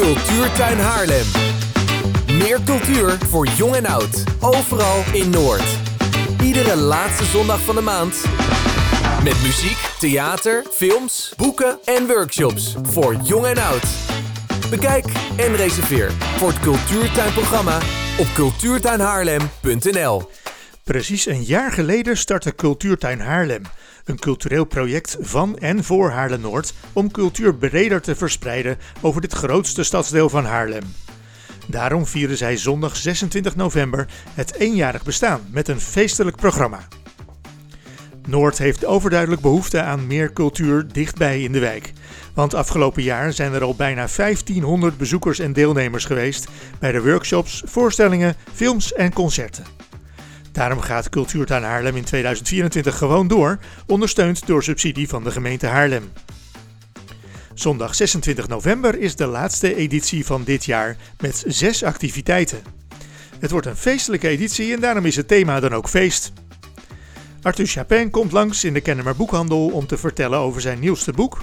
Cultuurtuin Haarlem. Meer cultuur voor jong en oud. Overal in Noord. Iedere laatste zondag van de maand. Met muziek, theater, films, boeken en workshops voor jong en oud. Bekijk en reserveer voor het Cultuurtuinprogramma op cultuurtuinhaarlem.nl. Precies een jaar geleden startte Cultuurtuin Haarlem. Een cultureel project van en voor Haarlem-Noord om cultuur breder te verspreiden over dit grootste stadsdeel van Haarlem. Daarom vieren zij zondag 26 november het eenjarig bestaan met een feestelijk programma. Noord heeft overduidelijk behoefte aan meer cultuur dichtbij in de wijk. Want afgelopen jaar zijn er al bijna 1500 bezoekers en deelnemers geweest bij de workshops, voorstellingen, films en concerten. Daarom gaat Cultuurtuin Haarlem in 2024 gewoon door, ondersteund door subsidie van de gemeente Haarlem. Zondag 26 november is de laatste editie van dit jaar met zes activiteiten. Het wordt een feestelijke editie en daarom is het thema dan ook feest. Arthur Chapin komt langs in de Kennemer Boekhandel om te vertellen over zijn nieuwste boek.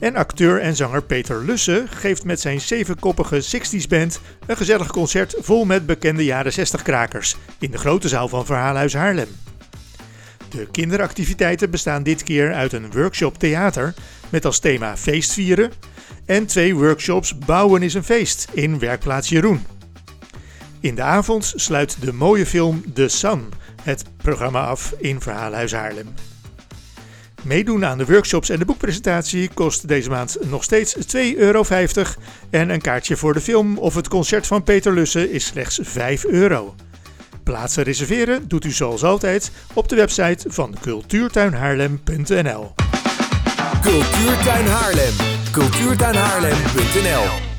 En acteur en zanger Peter Lusse geeft met zijn zevenkoppige 60s band een gezellig concert vol met bekende jaren 60 krakers in de grote zaal van Verhaalhuis Haarlem. De kinderactiviteiten bestaan dit keer uit een workshop theater met als thema feestvieren en twee workshops Bouwen is een feest in werkplaats Jeroen. In de avond sluit de mooie film The Sun het programma af in Verhaalhuis Haarlem. Meedoen aan de workshops en de boekpresentatie kost deze maand nog steeds 2,50 euro. En een kaartje voor de film of het concert van Peter Lussen is slechts 5 euro. Plaatsen reserveren doet u zoals altijd op de website van cultuurtuinhaarlem.nl. Cultuurtuin Haarlem. Cultuurtuinhaarlem.nl